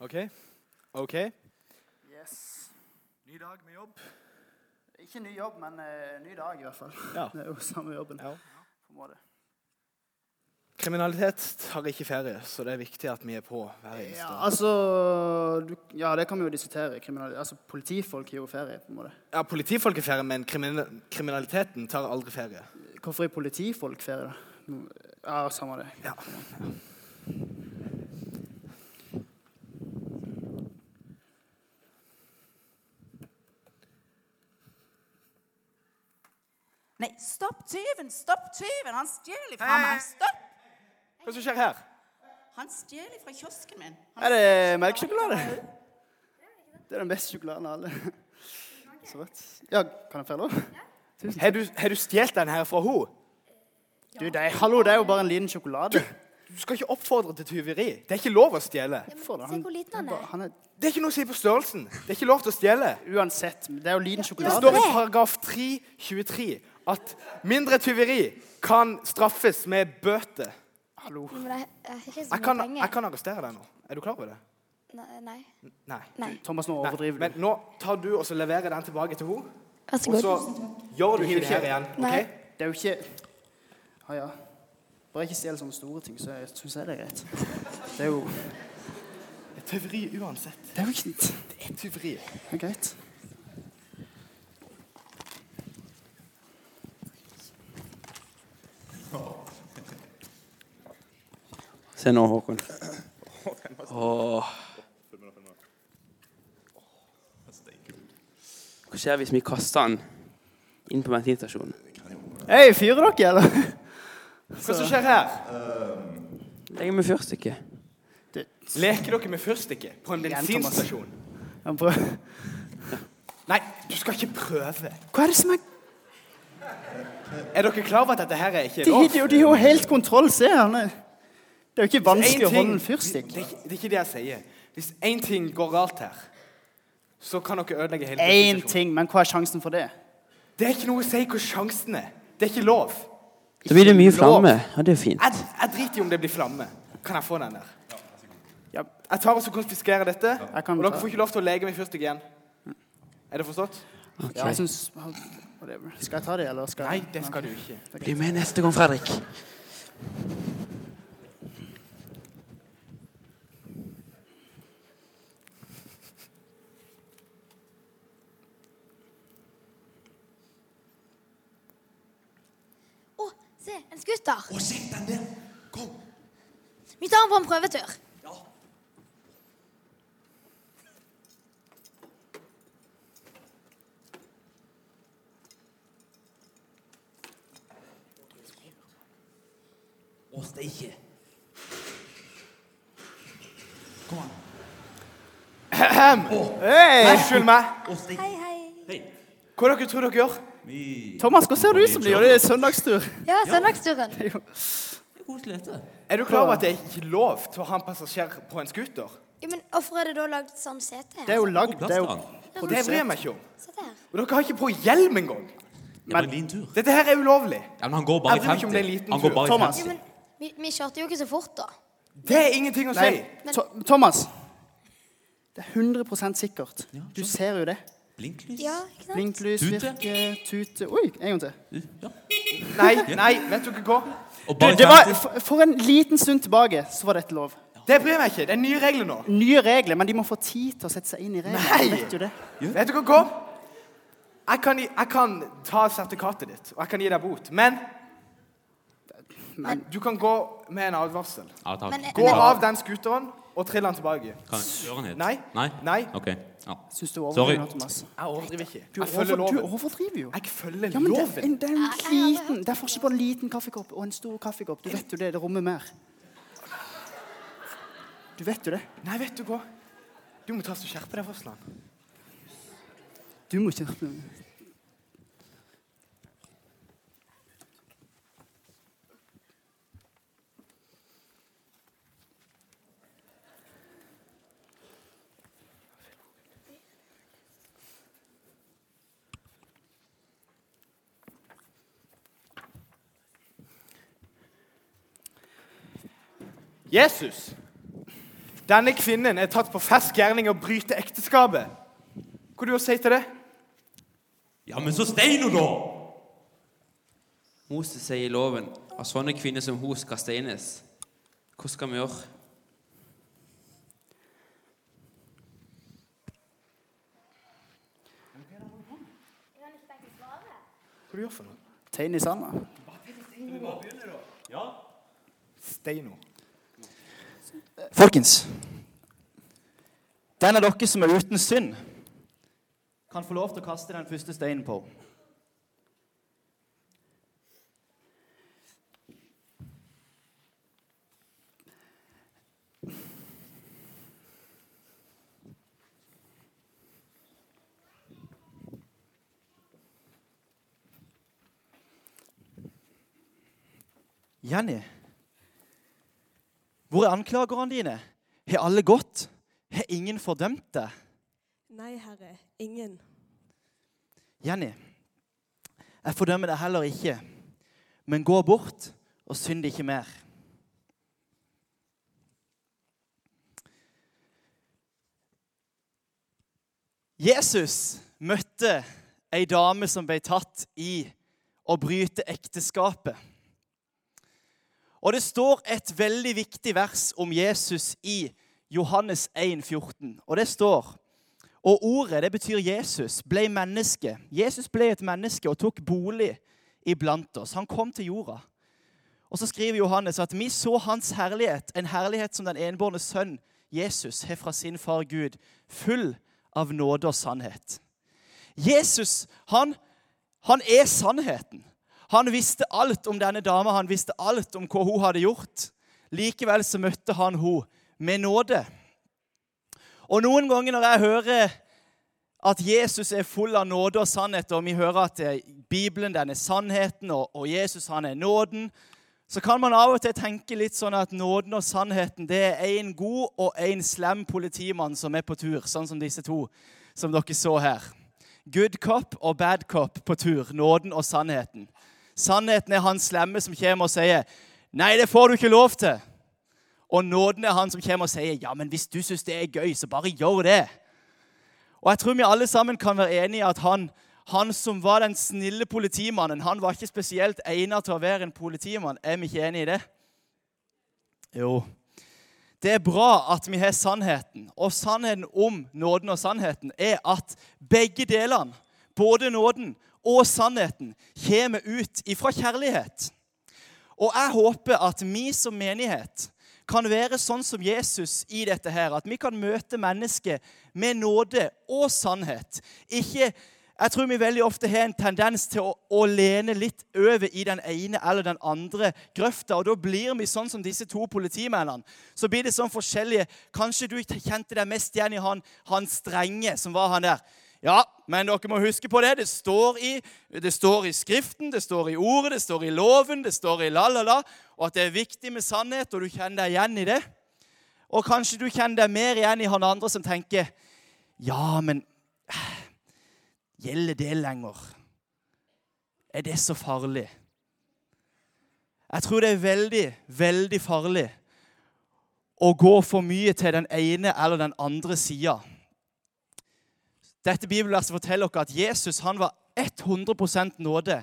OK? OK? Yes. Ny dag med jobb. Ikke ny jobb, men uh, ny dag i hvert fall. Ja. Det er jo samme jobben. Ja. på en måte. Kriminalitet tar ikke ferie, så det er viktig at vi er på hver eneste Ja, altså du, Ja, det kan vi jo diskutere. Altså, politifolk gir jo ferie, på en måte. Ja, Politifolk er ferie, men kriminal kriminaliteten tar aldri ferie. Hvorfor er politifolk ferie, da? Ja, samme det. Ja. Nei, stopp tyven! Stopp tyven! Han stjeler fra meg! Stopp! Hva som skjer her? Han stjeler fra kiosken min. Han Er det melkesjokolade? Det er den beste sjokoladen av alle. Så rett. Ja, kan jeg få lov? Har du, har du stjålet den her fra henne? Du, det er, hallo, det er jo bare en liten sjokolade. Du skal ikke oppfordre til tyveri. Det er ikke lov å stjele. Ja, det, Se hvor liten han er. han er Det er ikke noe å si på størrelsen. Det er ikke lov til å stjele. Uansett, det er jo liten sjokolade. Det står i paragraf 323 at mindre tyveri kan straffes med bøter. Hallo. Jeg, kan, jeg kan arrestere deg nå. Er du klar over det? Nei, Nei. Nei. Thomas, nå overdriver du. Men nå tar du og så leverer den tilbake til henne. Vær så Og så gjør du ikke det her igjen. Nei. ok? Det er jo ikke Ja, ja. Bare ikke stjel sånne store ting, så syns jeg det er greit. Det er jo Det er tyveri uansett. Det er jo ikke Det er tyveri. Det er greit. Se nå, Håkon. Åh. Hva skjer hvis vi kaster den inn på bensinstasjonen? Hei, fyrer dere, eller? Hva som skjer her? Legger med fyrstikke. Leker dere med fyrstikke på en bensinstasjon? prøver. Nei, du skal ikke prøve. Hva er det som er Er dere klar over at dette her er ikke De lov? de har jo helt kontroll. Se, han Det er jo ikke vanskelig å holde en ting- fyrstikk. Det, det er ikke det jeg sier. Hvis én ting går galt her, så kan dere ødelegge hele Én ting, men hva er sjansen for det? Det er ikke noe å si hvor sjansen er. Det er ikke lov. Da blir det mye flamme. Ja, det er fint. Jeg, jeg driter i om det blir flamme. Kan jeg få den der? Ja, Jeg tar og så konfiskerer dette, Jeg kan og dere får ikke lov til å leke med fyrstikk igjen. Er det forstått? ja jeg synes, Skal jeg ta det, eller skal jeg Nei, det skal du ikke. Bli med neste gang, Fredrik. Å, se, en skuter. Å, se den der! Kom! Vi tar den på en prøvetur. Ja. Å, steike! Kom an. Unnskyld meg. Å, steike! Hei, hei. Hei. Hva dere tror dere gjør? Thomas, hva ser det ut som det gjør? Det er søndagstur. Ja, søndagsturen. Det er koselig, dette. Er du klar over at det er ikke lov til å ha en passasjer på en scooter? Ja, men hvorfor er det da lagd sånn sete her? Det er jo lagd Det er jo plass Det bryr jeg meg ikke om. Se der. Og dere har ikke på hjelm engang. Det er bare din tur. Dette her er ulovlig. Ja, men han går bare Jeg i bryr meg ikke 50. om det er en liten Han går tur. bare i Thomas. 50. Ja, men vi, vi kjørte jo ikke så fort, da. Det er ingenting å si. Nei, Tho- Thomas. Det er 100% sikkert. Du ser jo det. Blinklys. Ja, ikke sant? Blinklys Tute. virker, tute Oi, en gang til. Ja. Nei, nei, vet dere hva? Og Du, det var, for, for en liten stund tilbake så var dette lov. Det bryr meg ikke. Det er nye regler nå. Nye regler, men de må få tid til å sette seg inn i reglene. Nei. Vet du det? Vet dere hva? Jeg kan, jeg kan ta sertifikatet ditt, og jeg kan gi deg bot. Men, du kan gå med en advarsel. Ja, takk. Men- Gå av den scooteren og trill den tilbake. Kan Gjør han den hit? Nei. Nei? Nei, Ok. Ja. Syns du Sorry. overdriver nå, Thomas? jeg overdriver ikke. Du, Jeg følger over, du loven. overdriver jo. Jeg følger Ja, men det, loven. en- det er en liten Det er forskjell på en liten kaffekopp og en stor kaffekopp. Du vet jo det. Det rommer mer. Du vet jo det. Nei, vet du hva? Du må ta og skjerpe deg, Fossland. Du må ikke Jesus, Denne kvinnen er tatt på fersk gjerning og bryter ekteskapet. Hva du å si til det? Ja, men så stein hun, da! Moses sier i loven at sånne kvinner som hun skal steines. Hva skal vi gjøre? Hva du gjør for noe? Tegn i sanda. Steino. Folkens, den av dere som er uten synd, kan få lov til å kaste den første steinen på. Jenny, hvor er anklagerne dine? Har alle gått? Har ingen fordømt deg? Nei, Herre, ingen. Jenny, jeg fordømmer deg heller ikke, men gå bort og synd ikke mer. Jesus møtte ei dame som ble tatt i å bryte ekteskapet. Og det står et veldig viktig vers om Jesus i Johannes 1, 14. Og det står Og ordet, det betyr Jesus, ble menneske. Jesus ble et menneske og tok bolig iblant oss. Han kom til jorda. Og så skriver Johannes at vi så hans herlighet, en herlighet som den enbårne sønn Jesus har fra sin far Gud, full av nåde og sannhet. Jesus, han, han er sannheten. Han visste alt om denne dama, han visste alt om hva hun hadde gjort. Likevel så møtte han henne med nåde. Og noen ganger når jeg hører at Jesus er full av nåde og sannhet, og vi hører at eh, Bibelen den er sannheten, og, og Jesus han er nåden, så kan man av og til tenke litt sånn at nåden og sannheten det er en god og en slem politimann som er på tur, sånn som disse to som dere så her. Good cop og bad cop på tur. Nåden og sannheten. Sannheten er han slemme som kommer og sier 'Nei, det får du ikke lov til'. Og nåden er han som kommer og sier 'Ja, men hvis du syns det er gøy, så bare gjør det'. Og jeg tror vi alle sammen kan være enige i at han, han som var den snille politimannen, han var ikke spesielt egnet til å være en politimann. Er vi ikke enige i det? Jo. Det er bra at vi har sannheten. Og sannheten om nåden og sannheten er at begge delene, både nåden og sannheten, kommer ut ifra kjærlighet. Og jeg håper at vi som menighet kan være sånn som Jesus i dette her. At vi kan møte mennesket med nåde og sannhet. Ikke jeg tror vi veldig ofte har en tendens til å, å, lene litt over i den ene eller den andre grøfta. Og da blir vi sånn som disse to politimennene. Så blir det sånn forskjellige Kanskje du kjente deg mest igjen i han, han strenge som var han der. Ja, men dere må huske på det. Det står, i, det står i Skriften, det står i Ordet, det står i loven, det står i la-la-la. Og at det er viktig med sannhet, og du kjenner deg igjen i det. Og kanskje du kjenner deg mer igjen i han andre som tenker Ja, men Gjelder det lenger? Er det så farlig? Jeg tror det er veldig, veldig farlig å gå for mye til den ene eller den andre sida. Dette bibelverset forteller dere at Jesus han var 100% nåde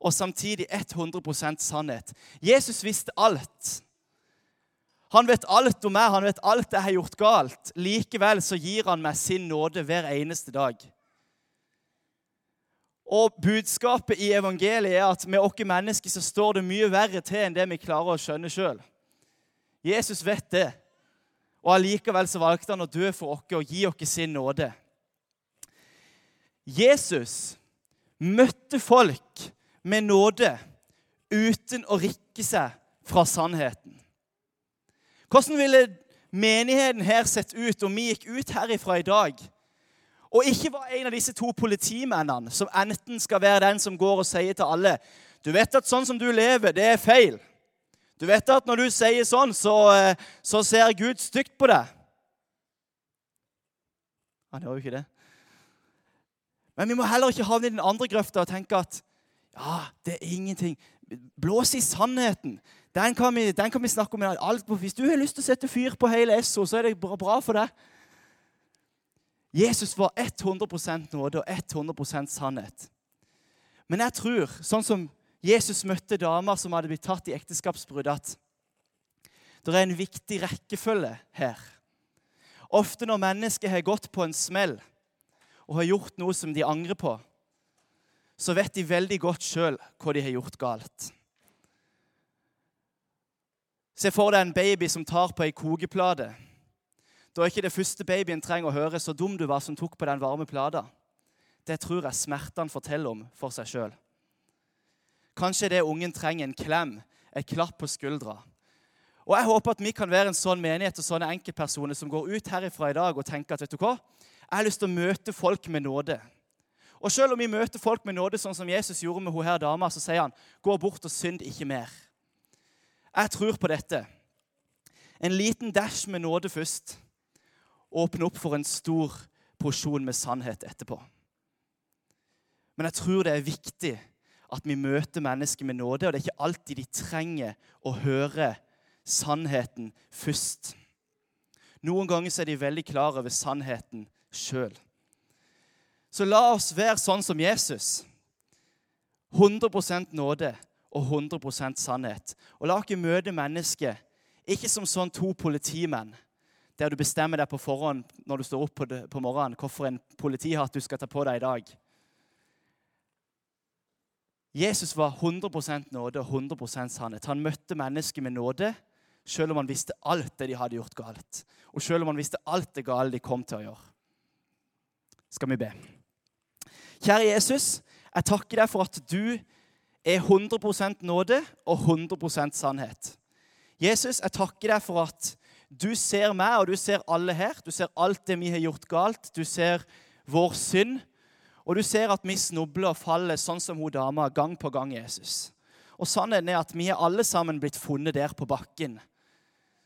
og samtidig 100% sannhet. Jesus visste alt. Han vet alt om meg, han vet alt jeg har gjort galt. Likevel så gir han meg sin nåde hver eneste dag. Og Budskapet i evangeliet er at med oss mennesker så står det mye verre til enn det vi klarer å skjønne sjøl. Jesus vet det, og allikevel så valgte han å dø for oss og gi oss sin nåde. Jesus møtte folk med nåde uten å rikke seg fra sannheten. Hvordan ville menigheten her sett ut om vi gikk ut herifra i dag og ikke var en av disse to politimennene som enten skal være den som går og sier til alle Du vet at sånn som du lever, det er feil. Du vet at når du sier sånn, så, eh, så ser Gud stygt på deg. Han gjør jo ikke det. Men vi må heller ikke havne i den andre grøfta og tenke at ja, det er ingenting. Blås i sannheten. Den kan, vi, den kan vi snakke om. Alt, hvis du har lyst til å sette fyr på hele Esso, så er det bra, for deg. Jesus var 100% nåde og 100% sannhet. Men jeg tror, sånn som Jesus møtte damer som hadde blitt tatt i ekteskapsbrudd, at det er en viktig rekkefølge her. Ofte når mennesker har gått på en smell og har gjort noe som de angrer på, så vet de veldig godt sjøl hva de har gjort galt. Se for deg en baby som tar på ei kokeplate. Da er ikke det første babyen trenger å høre 'så dum du var som tok på den varme plata'. Det tror jeg smertene forteller om for seg sjøl. Kanskje det ungen trenger en klem, et klapp på skuldra. Og Jeg håper at vi kan være en sånn menighet og sånne enkeltpersoner som går ut herifra i dag og tenker at vet du hva? Jeg har lyst til å møte folk med nåde. Og selv om vi møter folk med nåde, sånn som Jesus gjorde med hun her dama, så sier han, 'Gå bort og synd ikke mer'. Jeg tror på dette. En liten dash med nåde først. Åpne opp for en stor porsjon med sannhet etterpå. Men jeg tror det er viktig at vi møter mennesker med nåde, og det er ikke alltid de trenger å høre sannheten først. Noen ganger er de veldig klar over sannheten sjøl. Så la oss være sånn som Jesus. 100% nåde og 100% sannhet. Og la dere møte mennesket ikke som sånn to politimenn, der du bestemmer deg på forhånd når du står opp på, på morgenen, hvorfor en politihatt du skal ta på deg i dag. Jesus var 100% nåde og 100% sannhet. Han møtte mennesker med nåde, selv om han visste alt det de hadde gjort galt. Og selv om han visste alt det gale de kom til å gjøre. Skal vi be. Kjære Jesus, jeg takker deg for at du er 100% nåde og 100% sannhet. Jesus, jeg takker deg for at du ser meg, og du ser alle her. Du ser alt det vi har gjort galt. Du ser vår synd. Og du ser at vi snubler og faller sånn som hun dama gang på gang, Jesus. Og sannheten er at vi er alle sammen blitt funnet der på bakken.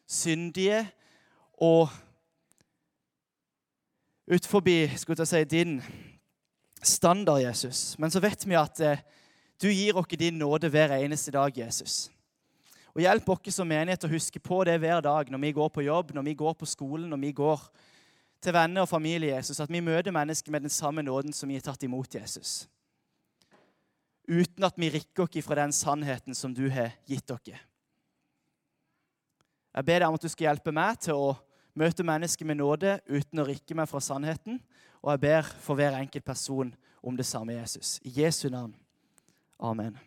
Syndige og ut forbi skulle jeg si, din standard, Jesus. Men så vet vi at eh, du gir oss din nåde hver eneste dag, Jesus. Og Hjelp oss som menighet å huske på det hver dag når vi går på jobb, når vi går på skolen, når vi går til venner og familie, Jesus, at vi møter mennesker med den samme nåden som vi har tatt imot Jesus. Uten at vi rikker oss fra den sannheten som du har gitt oss. Jeg ber deg om at du skal hjelpe meg til å møte mennesker med nåde uten å rikke meg fra sannheten. Og jeg ber for hver enkelt person om det samme, Jesus. I Jesu navn. Amen.